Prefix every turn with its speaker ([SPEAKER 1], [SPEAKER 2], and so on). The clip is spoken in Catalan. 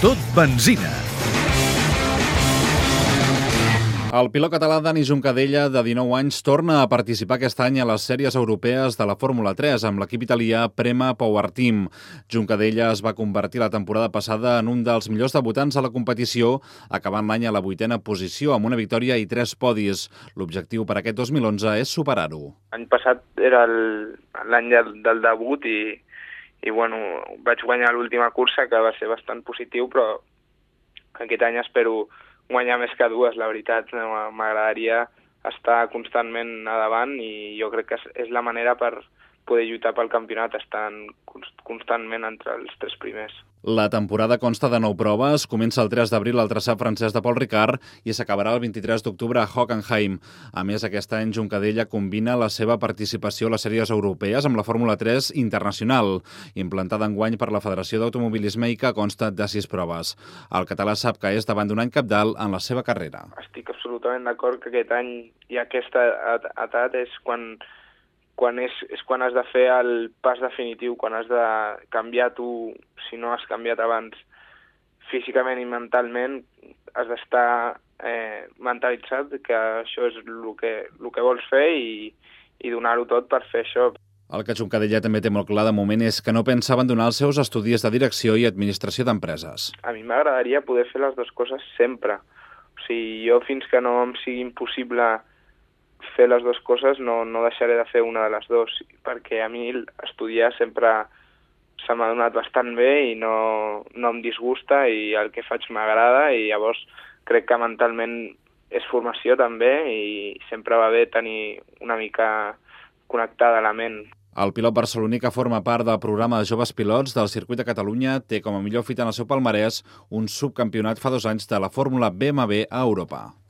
[SPEAKER 1] Benzina.
[SPEAKER 2] El pilot català Dani Juncadella, de 19 anys, torna a participar aquest any a les sèries europees de la Fórmula 3 amb l'equip italià Prema Power Team. Juncadella es va convertir la temporada passada en un dels millors debutants a la competició, acabant l'any a la vuitena posició amb una victòria i tres podis. L'objectiu per aquest 2011 és superar-ho.
[SPEAKER 3] L'any passat era l'any del, del debut i, i bueno, vaig guanyar l'última cursa que va ser bastant positiu, però aquest any espero guanyar més que dues, la veritat. M'agradaria estar constantment a davant i jo crec que és la manera per poder lluitar pel campionat estant constantment entre els tres primers.
[SPEAKER 2] La temporada consta de nou proves, comença el 3 d'abril al traçat francès de Paul Ricard i s'acabarà el 23 d'octubre a Hockenheim. A més, aquest any Juncadella combina la seva participació a les sèries europees amb la Fórmula 3 internacional, implantada en guany per la Federació d'Automobilisme i que consta de sis proves. El català sap que és davant d'un any capdalt en la seva carrera.
[SPEAKER 3] Estic absolutament d'acord que aquest any i aquesta edat és quan quan és, és quan has de fer el pas definitiu, quan has de canviar tu, si no has canviat abans físicament i mentalment, has d'estar eh, mentalitzat que això és el que, el que vols fer i, i donar-ho tot per fer això.
[SPEAKER 2] El que Juncadella també té molt clar de moment és que no pensa abandonar els seus estudis de direcció i administració d'empreses.
[SPEAKER 3] A mi m'agradaria poder fer les dues coses sempre. O sigui, jo fins que no em sigui impossible fer les dues coses no, no deixaré de fer una de les dues, perquè a mi estudiar sempre se m'ha donat bastant bé i no, no em disgusta i el que faig m'agrada i llavors crec que mentalment és formació també i sempre va bé tenir una mica connectada la ment.
[SPEAKER 2] El pilot barceloní que forma part del programa de joves pilots del circuit de Catalunya té com a millor fita en el seu palmarès un subcampionat fa dos anys de la Fórmula BMW a Europa.